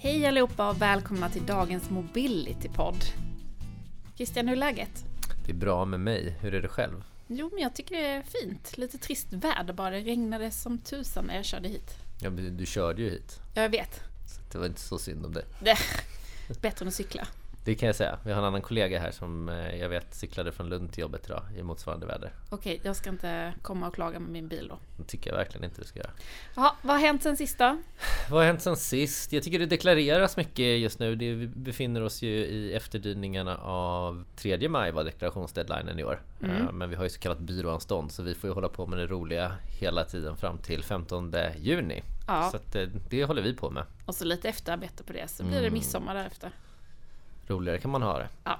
Hej allihopa och välkomna till dagens Mobility-podd. Christian, hur är läget? Det är bra med mig. Hur är det själv? Jo, men jag tycker det är fint. Lite trist väder bara. Det regnade som tusan när jag körde hit. Ja, men du körde ju hit. Ja, jag vet. Så det var inte så synd om det. Det bättre än att cykla. Det kan jag säga. Vi har en annan kollega här som eh, jag vet cyklade från Lund till jobbet idag i motsvarande väder. Okej, jag ska inte komma och klaga med min bil då. Det tycker jag verkligen inte du ska göra. Jaha, vad har hänt sen sist då? Vad har hänt sen sist? Jag tycker det deklareras mycket just nu. Det, vi befinner oss ju i efterdyningarna av 3 maj var deklarationsdeadlinen i år. Mm. Eh, Men vi har ju så kallat byråanstånd så vi får ju hålla på med det roliga hela tiden fram till 15 juni. Ja, Så att eh, det håller vi på med. och så lite efterarbete på det, så blir det Mm. midsommar därefter. Roligare kan man ha det. Ja.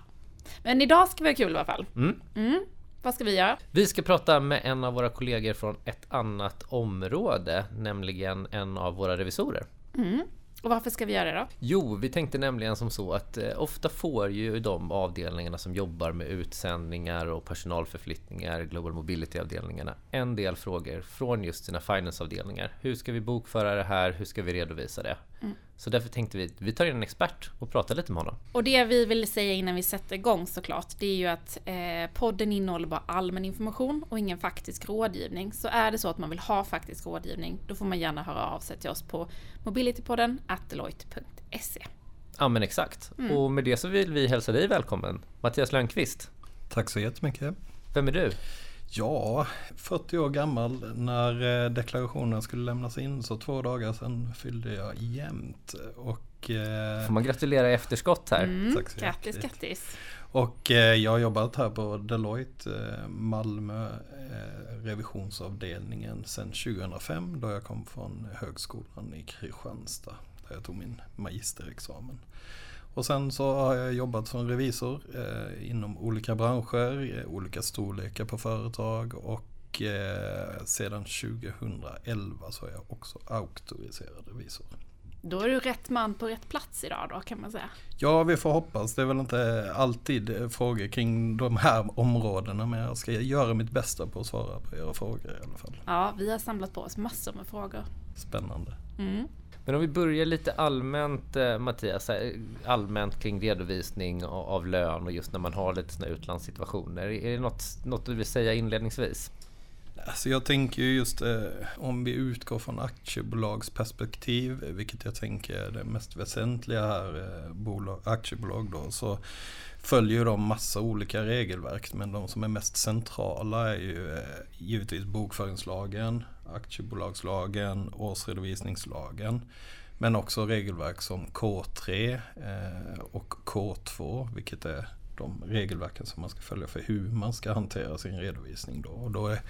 Men idag ska vi ha kul i alla fall. Mm. Mm. Vad ska vi göra? Vi ska prata med en av våra kollegor från ett annat område, nämligen en av våra revisorer. Mm. Och varför ska vi göra det då? Jo, vi tänkte nämligen som så att eh, ofta får ju de avdelningarna som jobbar med utsändningar och personalförflyttningar, Global Mobility-avdelningarna, en del frågor från just sina finance-avdelningar. Hur ska vi bokföra det här? Hur ska vi redovisa det? Mm. Så därför tänkte vi vi tar in en expert och pratar lite med honom. Och det vi vill säga innan vi sätter igång såklart, det är ju att eh, podden innehåller bara allmän information och ingen faktisk rådgivning. Så är det så att man vill ha faktisk rådgivning, då får man gärna höra av sig till oss på mobilitypodden deloitte.se. Ja men exakt. Mm. Och med det så vill vi hälsa dig välkommen, Mattias Lönnqvist. Tack så jättemycket. Vem är du? Ja, 40 år gammal när eh, deklarationen skulle lämnas in så två dagar sedan fyllde jag jämnt. Och, eh, Får man gratulera i efterskott här? Mm, Tack så grattis, hjärtligt. grattis. och eh, jag har jobbat här på Deloitte eh, Malmö revisionsavdelningen sedan 2005 då jag kom från högskolan i Kristianstad där jag tog min magisterexamen. Och sen så har jag jobbat som revisor eh, inom olika branscher, eh, olika storlekar på företag och eh, sedan 2011 så är jag också auktoriserad revisor. Då är du rätt man på rätt plats idag då kan man säga. Ja, vi får hoppas. Det är väl inte alltid eh, frågor kring de här områdena men jag ska göra mitt bästa på att svara på era frågor i alla fall. Ja, vi har samlat på oss massor med frågor. Spännande. Mm. Men om vi börjar lite allmänt eh, Mattias, allmänt kring redovisning av, lön och just när man har lite sådana utlandssituationer. Är det något, något du vill säga inledningsvis? Alltså jag tänker ju just eh, om vi utgår från aktiebolagsperspektiv, vilket jag tänker är det mest väsentliga här, eh, bolag, aktiebolag då, så följer ju de massa olika regelverk. Men de som är mest centrala är ju eh, givetvis bokföringslagen, aktiebolagslagen, årsredovisningslagen. Men också regelverk som K3 eh, och K2, vilket är de regelverken som man ska följa för hur man ska hantera sin redovisning. Då. Och då är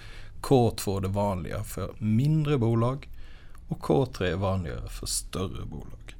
K2 det vanliga för mindre bolag och K3 är vanligare för större bolag.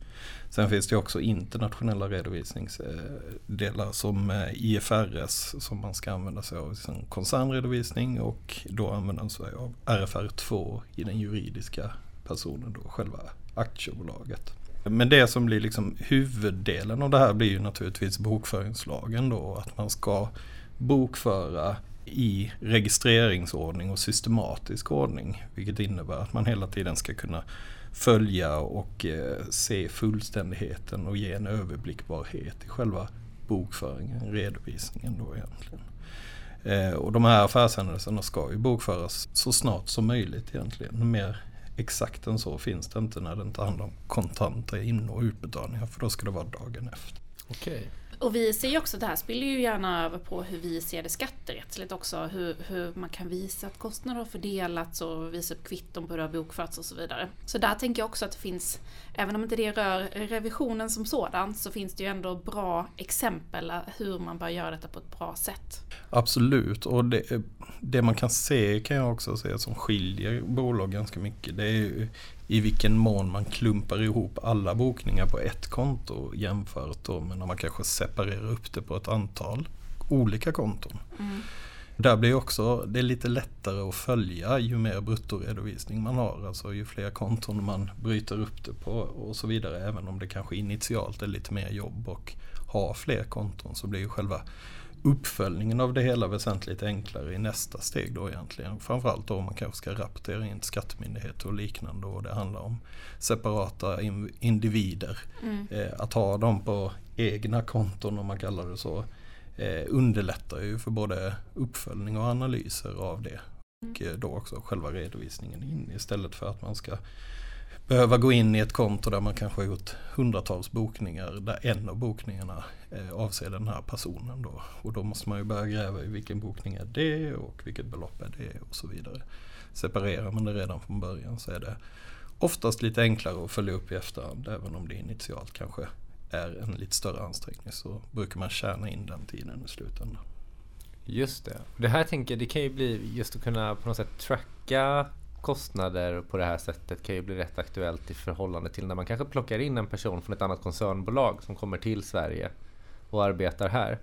Sen finns det också internationella redovisningsdelar som eh, IFRS som man ska använda sig av i sin koncernredovisning och då använder man sig av RFR2 i den juridiska personen, då själva aktiebolaget. Men det som blir liksom huvuddelen av det här blir ju naturligtvis bokföringslagen då, att man ska bokföra i registreringsordning och systematisk ordning. Vilket innebär att man hela tiden ska kunna följa och eh, se fullständigheten och ge en överblickbarhet i själva bokföringen, redovisningen då egentligen. Eh, och de här affärshändelserna ska ju bokföras så snart som möjligt egentligen. Mer exakt än så finns det inte när det inte handlar om kontanta in och utbetalningar för då ska det vara dagen efter. Okej. Och vi ser ju också, det här spiller ju gärna över på hur vi ser det skatterättsligt också. Hur, hur man kan visa att kostnader har fördelats och visa upp kvitton på hur det har bokförts och så vidare. Så där tänker jag också att det finns, även om inte det rör revisionen som sådan, så finns det ju ändå bra exempel hur man bör göra detta på ett bra sätt. Absolut och det, det man kan se kan jag också se som skiljer bolag ganska mycket. Det är ju i vilken mån man klumpar ihop alla bokningar på ett konto jämfört då med när man kanske separerar upp det på ett antal olika konton. Mm. Där blir också, det är lite lättare att följa ju mer bruttoredovisning man har. Alltså ju fler konton man bryter upp det på och så vidare. Även om det kanske initialt är lite mer jobb och ha fler konton så blir ju själva uppföljningen av det hela väsentligt enklare i nästa steg då egentligen. Framförallt då om man kanske ska rapportera in till skattemyndigheter och liknande och det handlar om separata individer. Mm. Eh, att ha dem på egna konton om man kallar det så eh, underlättar ju för både uppföljning och analyser av det. Och mm. eh, då också själva redovisningen in istället för att man ska behöva gå in i ett konto där man kanske har gjort hundratals bokningar där en av bokningarna eh, avser den här personen då. Och då måste man ju börja gräva i vilken bokning är det och vilket belopp är det och så vidare. Separerar man det redan från början så är det oftast lite enklare att följa upp i efterhand även om det initialt kanske är en lite större ansträngning så brukar man tjäna in den tiden i slutändan. Just det. Det här tänker jag, det kan ju bli just att kunna på något sätt tracka kostnader på det här sättet kan ju bli rätt aktuellt i förhållande till när man kanske plockar in en person från ett annat koncernbolag som kommer till Sverige och arbetar här.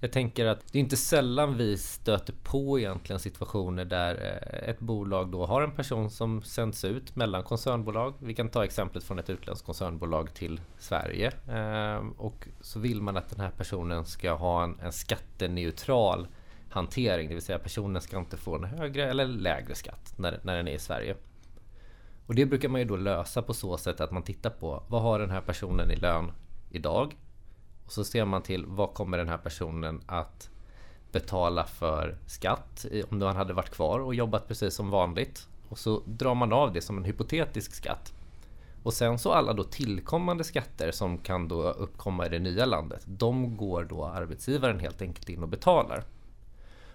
Jag tänker att det är inte sällan vi stöter på egentligen situationer där eh, ett bolag då har en person som sänds ut mellan koncernbolag. Vi kan ta exemplet från ett utländskt koncernbolag till Sverige. Eh, och så vill man att den här personen ska ha en, en skatteneutral hantering. Det vill säga personen ska inte få en högre eller lägre skatt när, när den är i Sverige. Och det brukar man ju då lösa på så sätt att man tittar på vad har den här personen i lön idag? Och så ser man till vad kommer den här personen att betala för skatt om han hade varit kvar och jobbat precis som vanligt. Och så drar man av det som en hypotetisk skatt. Och sen så alla då tillkommande skatter som kan då uppkomma i det nya landet. De går då arbetsgivaren helt enkelt in och betalar.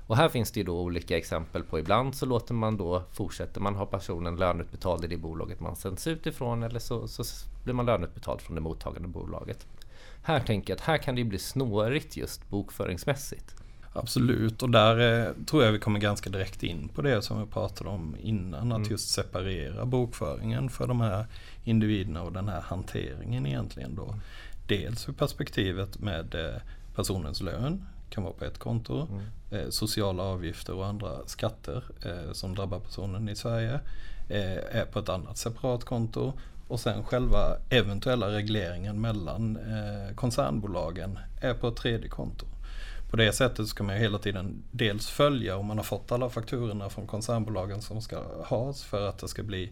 Och här finns det ju då olika exempel på ibland så låter man då fortsätter man ha personen löneutbetald i det bolaget man sänds ut ifrån eller så, så blir man löneutbetald från det mottagande bolaget. Här tänker jag att här kan det bli snårigt just bokföringsmässigt. Absolut och där eh, tror jag vi kommer ganska direkt in på det som vi pratade om innan. Att mm. just separera bokföringen för de här individerna och den här hanteringen egentligen då. Mm. Dels ur perspektivet med eh, personens lön kan vara på ett konto. Mm. Eh, sociala avgifter och andra skatter eh, som drabbar personen i Sverige eh, är på ett annat separat konto. Och sen själva eventuella regleringen mellan koncernbolagen är på ett tredje konto. På det sättet ska man hela tiden dels följa om man har fått alla fakturorna från koncernbolagen som ska has för att det ska bli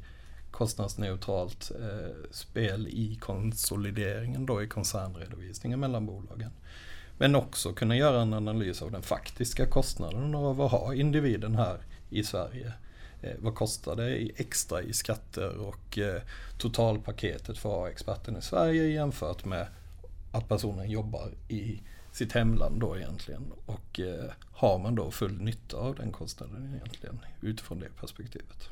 kostnadsneutralt eh, spel i konsolideringen då i koncernredovisningen mellan bolagen. Men också kunna göra en analys av den faktiska kostnaden av att ha individen här i Sverige. Eh, vad kostar det extra i skatter och eh, totalpaketet för att ha experten i Sverige jämfört med att personen jobbar i sitt hemland då egentligen. Och eh, har man då full nytta av den kostnaden egentligen utifrån det perspektivet.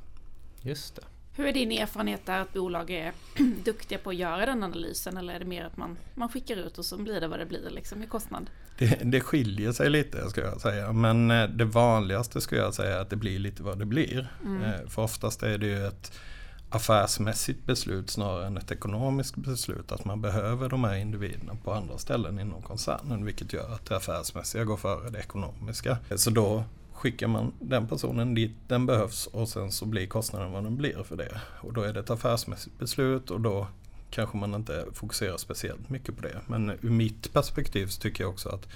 Just det. Hur är din erfarenhet där att bolag är duktiga på att göra den analysen eller är det mer att man, man skickar ut och så blir det vad det blir liksom i kostnad? Det, det skiljer sig lite ska jag säga men eh, det vanligaste skulle jag säga är att det blir lite vad det blir. Mm. Eh, för oftast är det ju ett affärsmässigt beslut snarare än ett ekonomiskt beslut att man behöver de här individerna på andra ställen inom koncernen vilket gör att det affärsmässiga går före det ekonomiska. Så då skickar man den personen dit den behövs och sen så blir kostnaden vad den blir för det. Och då är det ett affärsmässigt beslut och då kanske man inte fokuserar speciellt mycket på det. Men ur mitt perspektiv så tycker jag också att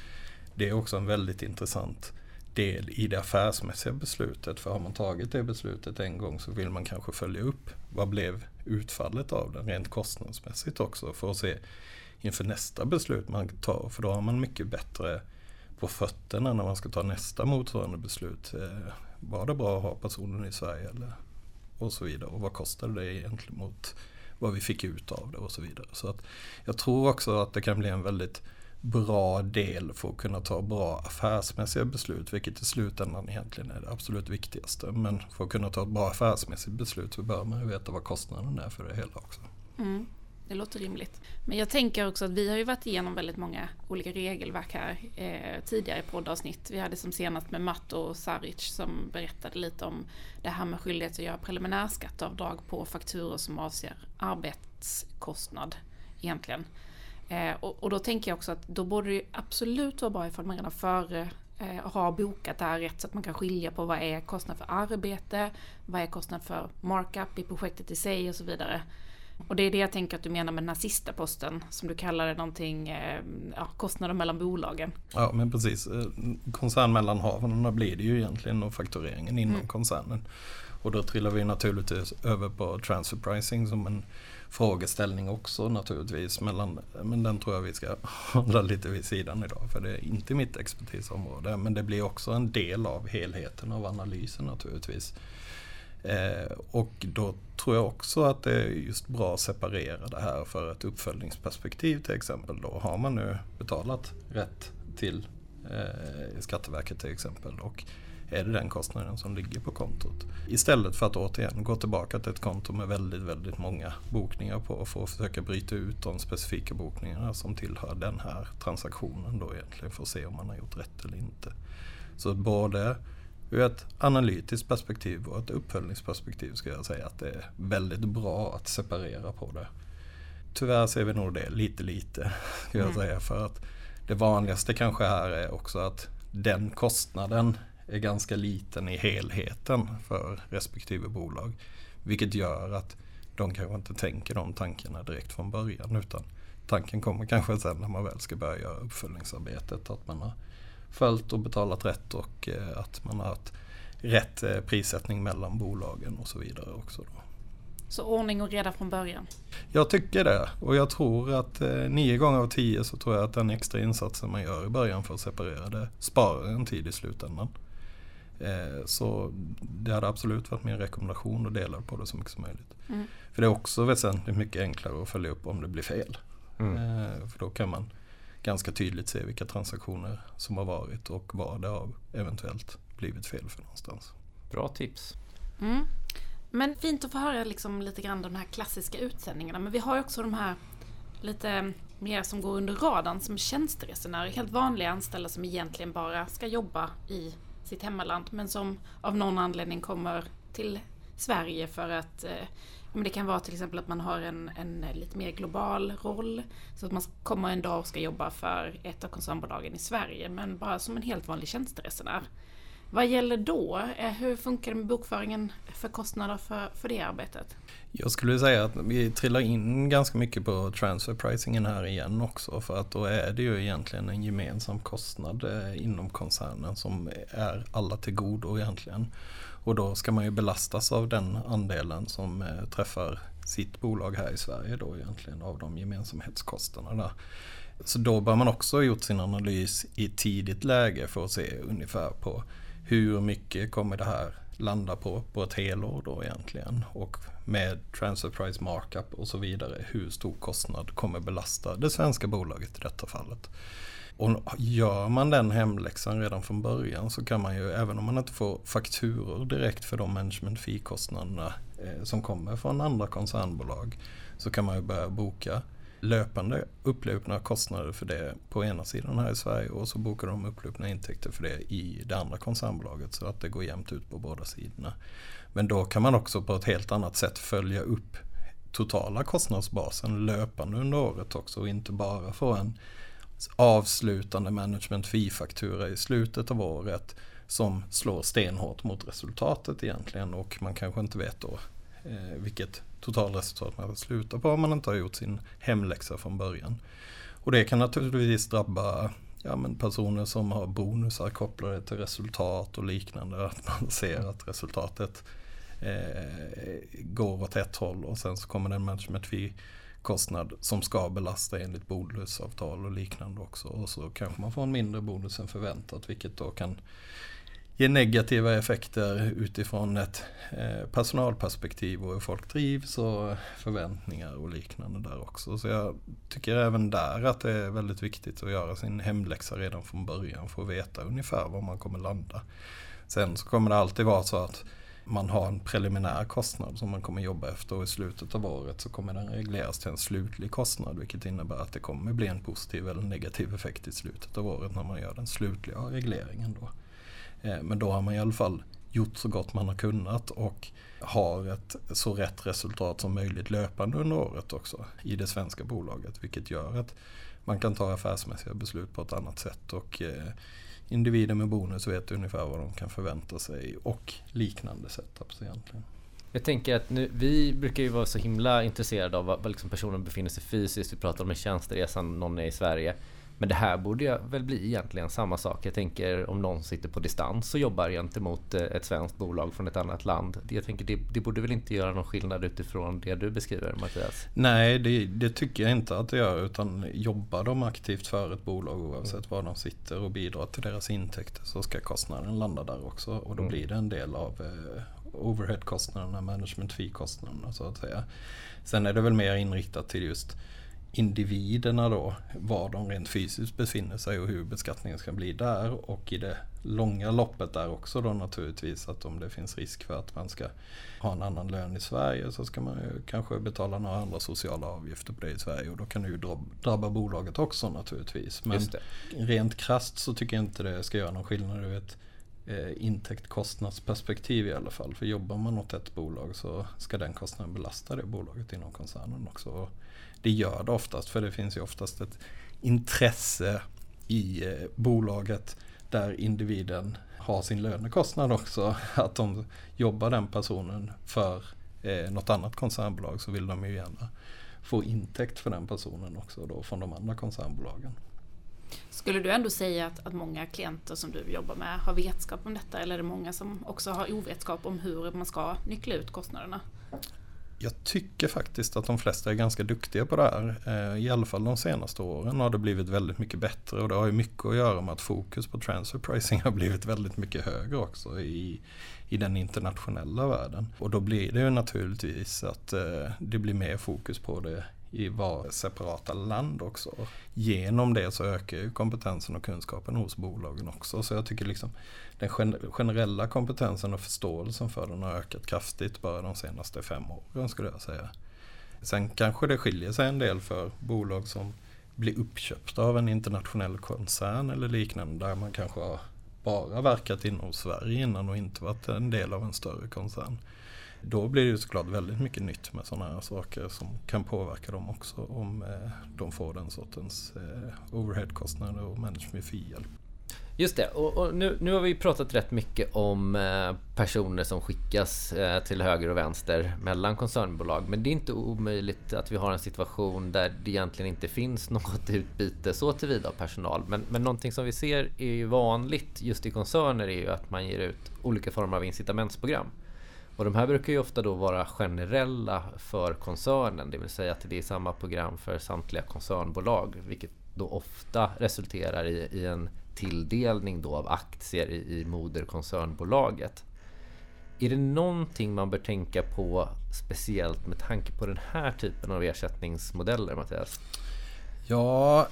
det är också en väldigt intressant del i det affärsmässiga beslutet. För har man tagit det beslutet en gång så vill man kanske följa upp vad blev utfallet av den rent kostnadsmässigt också för att se inför nästa beslut man tar. För då har man mycket bättre på fötterna när man ska ta nästa motsvarande beslut. Eh, var det bra att ha personen i Sverige eller och så vidare och vad kostade det egentligen mot vad vi fick ut av det och så vidare. Så att jag tror också att det kan bli en väldigt bra del för att kunna ta bra affärsmässiga beslut, vilket i slutändan egentligen är det absolut viktigaste. Men för att kunna ta ett bra affärsmässigt beslut så bör man ju veta vad kostnaden är för det hela också. Mm. Det låter rimligt. Men jag tänker också att vi har ju varit igenom väldigt många olika regelverk här eh, tidigare i poddavsnitt. Vi hade som senast med Matt och Saric som berättade lite om det här med skyldighet att göra preliminärskatteavdrag på fakturor som avser arbetskostnad egentligen. Eh, och, och, då tänker jag också att då borde det absolut vara bra ifall man redan före eh, har bokat det här rätt så att man kan skilja på vad är kostnad för arbete, vad är kostnad för markup i projektet i sig och så vidare. Och det är det jag tänker att du menar med den här sista posten som du kallar det någonting, eh, ja, kostnader mellan bolagen. Ja men precis. Eh, koncernmellanhavandena blir det ju egentligen och faktureringen inom mm. koncernen. Och då trillar vi naturligtvis över på transfer pricing som en frågeställning också naturligtvis. Mellan, men den tror jag vi ska hålla lite vid sidan idag för det är inte mitt expertisområde. Men det blir också en del av helheten av analysen naturligtvis. Eh, och då tror jag också att det är just bra att separera det här för ett uppföljningsperspektiv till exempel. Då har man nu betalat rätt till eh, Skatteverket till exempel och är det den kostnaden som ligger på kontot. Istället för att återigen gå tillbaka till ett konto med väldigt, väldigt många bokningar på för att försöka bryta ut de specifika bokningarna som tillhör den här transaktionen då egentligen för att se om man har gjort rätt eller inte. Så både ur ett analytiskt perspektiv och ett uppföljningsperspektiv ska jag säga att det är väldigt bra att separera på det. Tyvärr ser vi nog det lite lite, ska jag mm. säga. För att det vanligaste kanske här är också att den kostnaden är ganska liten i helheten för respektive bolag. Vilket gör att de kanske inte tänker de tankarna direkt från början utan tanken kommer kanske sen när man väl ska börja göra uppföljningsarbetet. Att man har följt och betalat rätt och eh, att man har haft rätt eh, prissättning mellan bolagen och så vidare också. Då. Så ordning och reda från början? Jag tycker det och jag tror att eh, nio gånger av tio så tror jag att den extra insatsen man gör i början för att separera det sparar en tid i slutändan. Eh, så det hade absolut varit min rekommendation att dela på det så mycket som möjligt. Mm. För det är också väsentligt mycket enklare att följa upp om det blir fel. Mm. Eh, för då kan man ganska tydligt se vilka transaktioner som har varit och vad det har eventuellt blivit fel för någonstans. Bra tips. Mm. Men fint att få höra liksom lite grann de här klassiska utsändningarna. Men vi har ju också de här lite mer som går under radarn som tjänsteresenärer. Helt vanliga anställda som egentligen bara ska jobba i sitt hemmaland men som av någon anledning kommer till Sverige för att eh, men det kan vara till exempel att man har en, en lite mer global roll. Så att man kommer en dag och ska jobba för ett av koncernbolagen i Sverige men bara som en helt vanlig tjänsteresenär. Vad gäller då? Eh, hur funkar det med bokföringen för kostnader för, för det arbetet? Jag skulle säga att vi trillar in ganska mycket på transfer pricingen här igen också för att då är det ju egentligen en gemensam kostnad eh, inom koncernen som är alla till godo egentligen. Och då ska man ju belastas av den andelen som eh, träffar sitt bolag här i Sverige då egentligen av de gemensamhetskostnaderna. Så då bör man också ha gjort sin analys i tidigt läge för att se ungefär på hur mycket kommer det här landa på på ett helår då egentligen. Och med transfer price markup och så vidare hur stor kostnad kommer belasta det svenska bolaget i detta fallet. Och gör man den hemläxan redan från början så kan man ju, även om man inte får fakturor direkt för de management fee-kostnaderna eh, som kommer från andra koncernbolag, så kan man ju börja boka löpande upplupna kostnader för det på ena sidan här i Sverige och så bokar de upplupna intäkter för det i det andra koncernbolaget så att det går jämnt ut på båda sidorna. Men då kan man också på ett helt annat sätt följa upp totala kostnadsbasen löpande under året också och inte bara få en avslutande management fee-faktura i slutet av året som slår stenhårt mot resultatet egentligen och man kanske inte vet då eh, vilket totalresultat man slutar på om man inte har gjort sin hemläxa från början. Och det kan naturligtvis drabba ja, men personer som har bonusar kopplade till resultat och liknande. Att man ser att resultatet eh, går åt ett håll och sen så kommer det en management fee kostnad som ska belasta enligt bonusavtal och liknande också. Och så kanske man får en mindre bonus än förväntat vilket då kan ge negativa effekter utifrån ett eh, personalperspektiv och hur folk trivs och förväntningar och liknande där också. Så jag tycker även där att det är väldigt viktigt att göra sin hemläxa redan från början för att veta ungefär var man kommer landa. Sen så kommer det alltid vara så att man har en preliminär kostnad som man kommer jobba efter och i slutet av året så kommer den regleras till en slutlig kostnad vilket innebär att det kommer bli en positiv eller negativ effekt i slutet av året när man gör den slutliga regleringen. Då. Eh, men då har man i alla fall gjort så gott man har kunnat och har ett så rätt resultat som möjligt löpande under året också i det svenska bolaget. Vilket gör att man kan ta affärsmässiga beslut på ett annat sätt. Och eh, individer med bonus vet ungefär vad de kan förvänta sig och liknande setups egentligen. Jag tänker att nu, vi brukar ju vara så himla intresserade av var liksom personen befinner sig fysiskt. Vi pratar om en tjänsteresa, någon är i Sverige. Men det här borde ju väl bli egentligen samma sak. Jag tänker om någon sitter på distans och jobbar gentemot eh, ett svenskt bolag från ett annat land. Jag tänker det, det borde väl inte göra någon skillnad utifrån det du beskriver Mattias? Nej, det, det, tycker jag inte att det gör. Utan jobbar de aktivt för ett bolag oavsett mm. var de sitter och bidrar till deras intäkter så ska kostnaden landa där också. Och då mm. blir det en del av eh, overheadkostnaderna, management fee-kostnaderna så att säga. Sen är det väl mer inriktat till just individerna då, var de rent fysiskt befinner sig och hur beskattningen ska bli där och i det långa loppet där också då naturligtvis att om det finns risk för att man ska ha en annan lön i Sverige så ska man ju kanske betala några andra sociala avgifter på det i Sverige och då kan det ju drabba bolaget också naturligtvis. Men rent krast så tycker jag inte det ska göra någon skillnad ur ett eh, intäkt-kostnadsperspektiv i alla fall. För jobbar man åt ett bolag så ska den kostnaden belasta det bolaget inom koncernen också det gör det oftast för det finns ju oftast ett intresse i eh, bolaget där individen har sin lönekostnad också. Att de jobbar den personen för eh, något annat koncernbolag så vill de ju gärna få intäkt för den personen också då från de andra koncernbolagen. Skulle du ändå säga att, att många klienter som du jobbar med har vetskap om detta eller är det många som också har ovetskap om hur man ska nyckla ut kostnaderna? Jag tycker faktiskt att de flesta är ganska duktiga på det här. Eh, I alla fall de senaste åren har det blivit väldigt mycket bättre och det har ju mycket att göra med att fokus på transfer pricing har blivit väldigt mycket högre också i, i den internationella världen. Och då blir det ju naturligtvis att eh, det blir mer fokus på det i var separata land också. Genom det så ökar ju kompetensen och kunskapen hos bolagen också. Så jag tycker liksom den generella kompetensen och förståelsen för den har ökat kraftigt bara de senaste fem åren skulle jag säga. Sen kanske det skiljer sig en del för bolag som blir uppköpta av en internationell koncern eller liknande där man kanske har bara verkat inom Sverige innan och inte varit en del av en större koncern. Då blir det såklart väldigt mycket nytt med sådana här saker som kan påverka dem också om eh, de får den sortens eh, overheadkostnader och management fee-hjälp. Just det, och, och, nu, nu har vi pratat rätt mycket om eh, personer som skickas till höger och vänster mellan koncernbolag. Men det är inte omöjligt att vi har en situation där det egentligen inte finns något utbyte så tillvida av personal. Men, men någonting som vi ser är ju vanligt just i koncerner är ju att man ger ut olika former av incitamentsprogram. Och de här brukar ju ofta då vara generella för koncernen, det vill säga att det är samma program för samtliga koncernbolag, vilket då ofta resulterar i, i en tilldelning då av aktier i, i moderkoncernbolaget. Är det någonting man bör tänka på speciellt med tanke på den här typen av ersättningsmodeller, Mattias? Ja,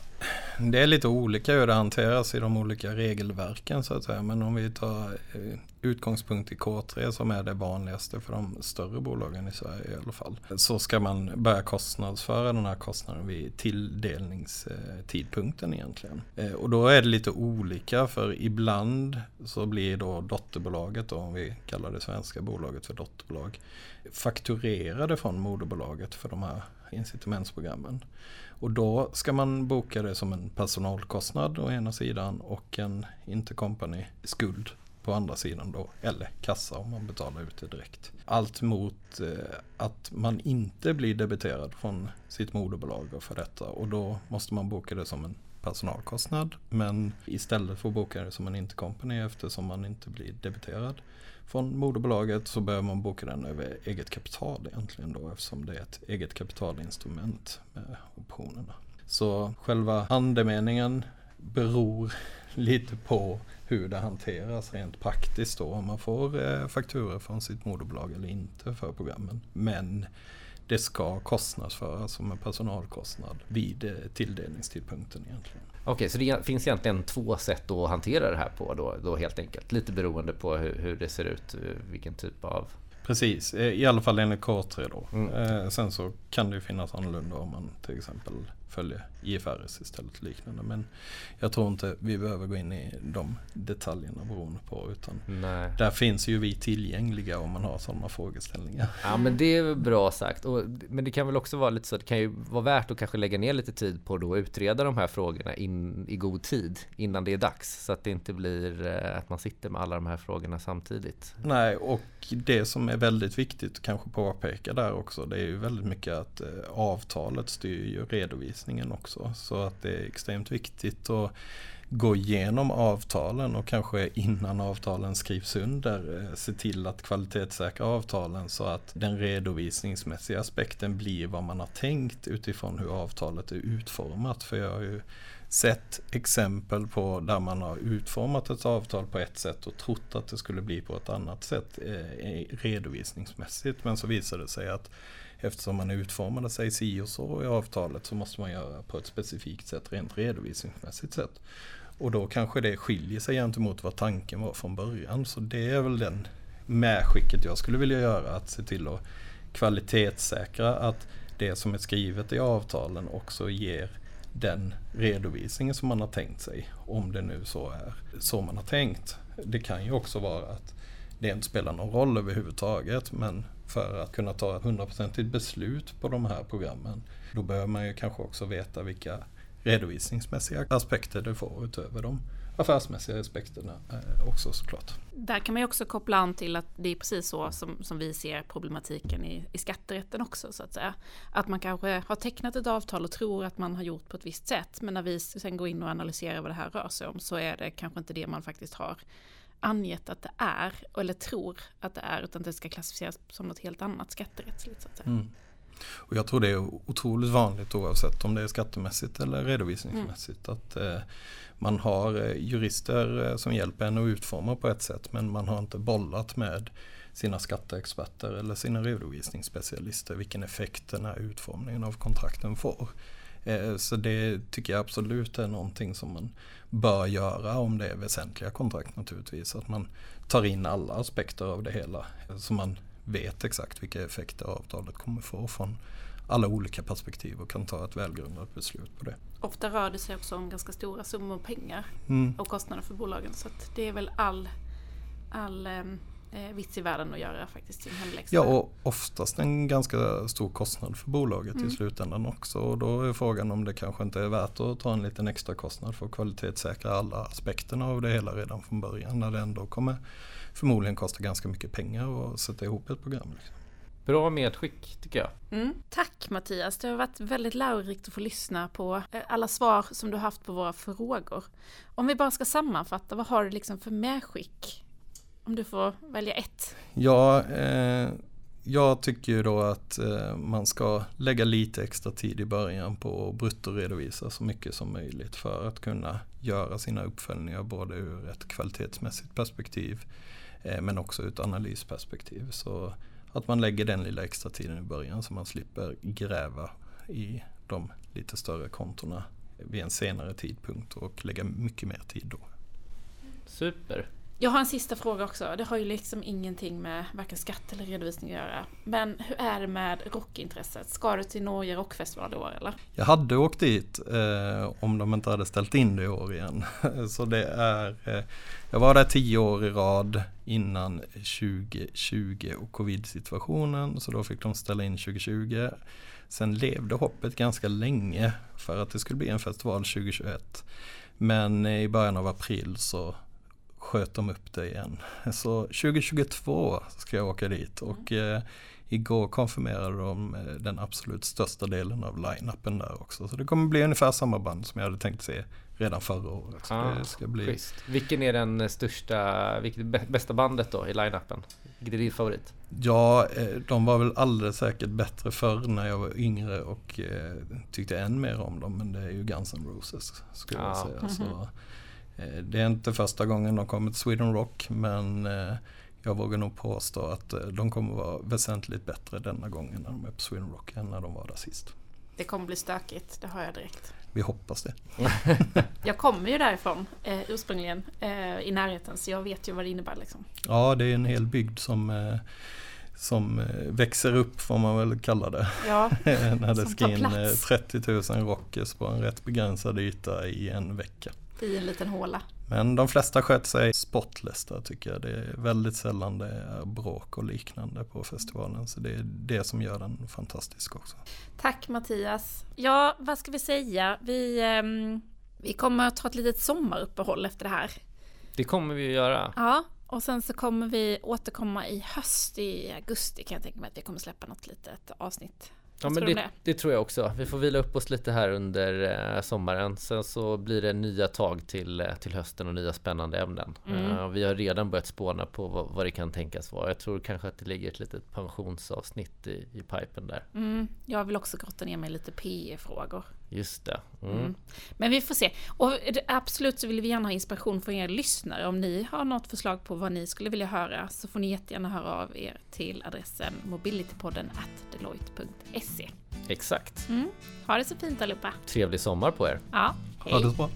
det är lite olika hur det hanteras i de olika regelverken så att säga. Men om vi tar eh, utgångspunkt i K3 som är det vanligaste för de större bolagen i Sverige i alla fall. Så ska man börja kostnadsföra den här kostnaden vid tilldelningstidpunkten egentligen. Eh, och då är det lite olika för ibland så blir då dotterbolaget, då, om vi kallar det svenska bolaget för dotterbolag, fakturerade från moderbolaget för de här incitamentsprogrammen. Och då ska man boka det som en personalkostnad å ena sidan och en intercompany-skuld på andra sidan då. Eller kassa om man betalar ut det direkt. Allt mot eh, att man inte blir debiterad från sitt moderbolag för detta. Och då måste man boka det som en personalkostnad. Men istället för att boka det som en intercompany eftersom man inte blir debiterad från moderbolaget så behöver man boka den över eget kapital egentligen då eftersom det är ett eget kapitalinstrument med optionerna. Så själva andemeningen beror lite på hur det hanteras rent praktiskt då. Om man får eh, fakturor från sitt moderbolag eller inte för programmen. Men det ska kostnadsföras som en personalkostnad vid eh, tilldelningstidpunkten egentligen. Okej, så det finns egentligen två sätt att hantera det här på då, då helt enkelt? Lite beroende på hur, hur det ser ut, eh, vilken typ av... Precis, i alla fall enligt K3 då. Mm. Eh, sen så kan det ju finnas annorlunda om man till exempel följer IFRS istället liknande. Men jag tror inte vi behöver gå in i de detaljerna beroende på utan Nej. där finns ju vi tillgängliga om man har sådana frågeställningar. Ja men det är bra sagt. Och, men det kan väl också vara lite så att det kan ju vara värt att kanske lägga ner lite tid på att utreda de här frågorna in, i god tid innan det är dags. Så att det inte blir eh, att man sitter med alla de här frågorna samtidigt. Nej, och det som är väldigt viktigt kanske påpeka där också det är ju väldigt mycket att eh, avtalet styr ju redovisningen också. Så att det är extremt viktigt att gå igenom avtalen och kanske innan avtalen skrivs under eh, se till att kvalitetssäkra avtalen så att den redovisningsmässiga aspekten blir vad man har tänkt utifrån hur avtalet är utformat. För jag har ju sett exempel på där man har utformat ett avtal på ett sätt och trott att det skulle bli på ett annat sätt eh, redovisningsmässigt. Men så visade det sig att eftersom man utformade sig si och så i avtalet så måste man göra på ett specifikt sätt rent redovisningsmässigt sätt. Och då kanske det skiljer sig gentemot vad tanken var från början. Så det är väl den medskicket jag skulle vilja göra. Att se till att kvalitetssäkra att det som är skrivet i avtalen också ger den redovisningen som man har tänkt sig. Om det nu så är så man har tänkt. Det kan ju också vara att det inte spelar någon roll överhuvudtaget men för att kunna ta ett hundraprocentigt beslut på de här programmen då behöver man ju kanske också veta vilka redovisningsmässiga aspekter du får utöver de affärsmässiga aspekterna eh, också såklart. Där kan man ju också koppla an till att det är precis så som, som vi ser problematiken i, i skatterätten också så att säga. Att man kanske har tecknat ett avtal och tror att man har gjort på ett visst sätt men när vi sen går in och analyserar vad det här rör sig om så är det kanske inte det man faktiskt har angett att det är eller tror att det är utan det ska klassificeras som något helt annat skatterättsligt. Så att säga. Mm. Och jag tror det är otroligt vanligt oavsett om det är skattemässigt eller redovisningsmässigt. Mm. Att eh, man har eh, jurister eh, som hjälper en att utforma på ett sätt men man har inte bollat med sina skatteexperter eller sina redovisningsspecialister vilken effekt den här utformningen av kontrakten får. Eh, så det tycker jag absolut är någonting som man bör göra om det är väsentliga kontrakt naturligtvis. Att man tar in alla aspekter av det hela. Så man vet exakt vilka effekter avtalet kommer få från alla olika perspektiv och kan ta ett välgrundat beslut på det. Ofta rör det sig också om ganska stora summor pengar mm. och kostnader för bolagen. Så det är väl all, all ehm, eh, vits i världen att göra faktiskt sin hemläxa. Ja och oftast en ganska stor kostnad för bolaget mm. i slutändan också. Och då är frågan om det kanske inte är värt att ta en liten extra kostnad för att kvalitetssäkra alla aspekterna av det hela redan från början. När det ändå kommer förmodligen kosta ganska mycket pengar att sätta ihop ett program. Liksom. Bra medskick tycker jag. Mm. Tack Mattias, det har varit väldigt lärorikt att få lyssna på eh, alla svar som du har haft på våra frågor. Om vi bara ska sammanfatta, vad har du liksom för medskick om du får välja ett. Ja, eh, jag tycker ju då att eh, man ska lägga lite extra tid i början på att bruttoredovisa så mycket som möjligt för att kunna göra sina uppföljningar både ur ett kvalitetsmässigt perspektiv eh, men också ur ett analysperspektiv. Så att man lägger den lilla extra tiden i början så man slipper gräva i de lite större kontona vid en senare tidpunkt och lägga mycket mer tid då. Super! Jag har en sista fråga också. Det har ju liksom ingenting med varken skatt eller redovisning att göra. Men hur är det med rockintresset? Ska du till Norge Rockfestival i år eller? Jag hade åkt dit eh, om de inte hade ställt in det i år igen. Så det är, eh, jag var där tio år i rad innan 2020 och covid-situationen. Så då fick de ställa in 2020. Sen levde hoppet ganska länge för att det skulle bli en festival 2021. Men i början av april så sköt de upp det igen. Så 2022 ska jag åka dit och eh, igår konfirmerade de eh, den absolut största delen av line-upen där också. Så det kommer bli ungefär samma band som jag hade tänkt se redan förra året. Så ah, det ska bli... Schysst. Vilken är den största, vilket bästa bandet då i line-upen? Vilket är din favorit? Ja, eh, de var väl alldeles säkert bättre förr när jag var yngre och eh, tyckte än mer om dem. Men det är ju Guns N' Roses skulle ah. jag säga. Mm -hmm. Eh, det är inte första gången de kommer till Sweden Rock men eh, jag vågar nog påstå att eh, de kommer vara väsentligt bättre denna gången när de är på Sweden Rock än när de var där sist. Det kommer bli stökigt, det har jag direkt. Vi hoppas det. jag kommer ju därifrån eh, ursprungligen eh, i närheten så jag vet ju vad det innebär. Liksom. Ja, det är en hel bygd som, eh, som växer upp får man väl kalla det. Ja, När det ska in plats. 30 000 rockers på en rätt begränsad yta i en vecka. I en liten håla. Men de flesta sköter sig spotless där tycker jag. Det är väldigt sällan det är bråk och liknande på festivalen. Så det är det som gör den fantastisk också. Tack Mattias. Ja, vad ska vi säga? Vi, ehm, vi kommer att ta ett litet sommaruppehåll efter det här. Det kommer vi att göra. Ja, och sen så kommer vi återkomma i höst i augusti kan jag tänka mig att vi kommer släppa något litet avsnitt. Ja, men det, om det tror jag också. Vi får vila upp oss lite här under eh, sommaren. Sen så blir det nya tag till, eh, till hösten och nya spännande ämnen. Mm. Eh, vi har redan börjat spåna på vad, vad det kan tänkas vara. Jag tror kanske att det ligger ett litet pensionsavsnitt i, i pipen där. Mm, jag vill också grotta ner mig lite PE-frågor. Just det. Mm. Mm. Men vi får se. Och absolut så vill vi gärna ha inspiration från er lyssnare. Om ni har något förslag på vad ni skulle vilja höra så får ni jättegärna höra av er till adressen mobilitypodden at deloitte.se. Exakt. Mm. Ha det så fint allihopa. Trevlig sommar på er. Ja, hej. Ha det så bra.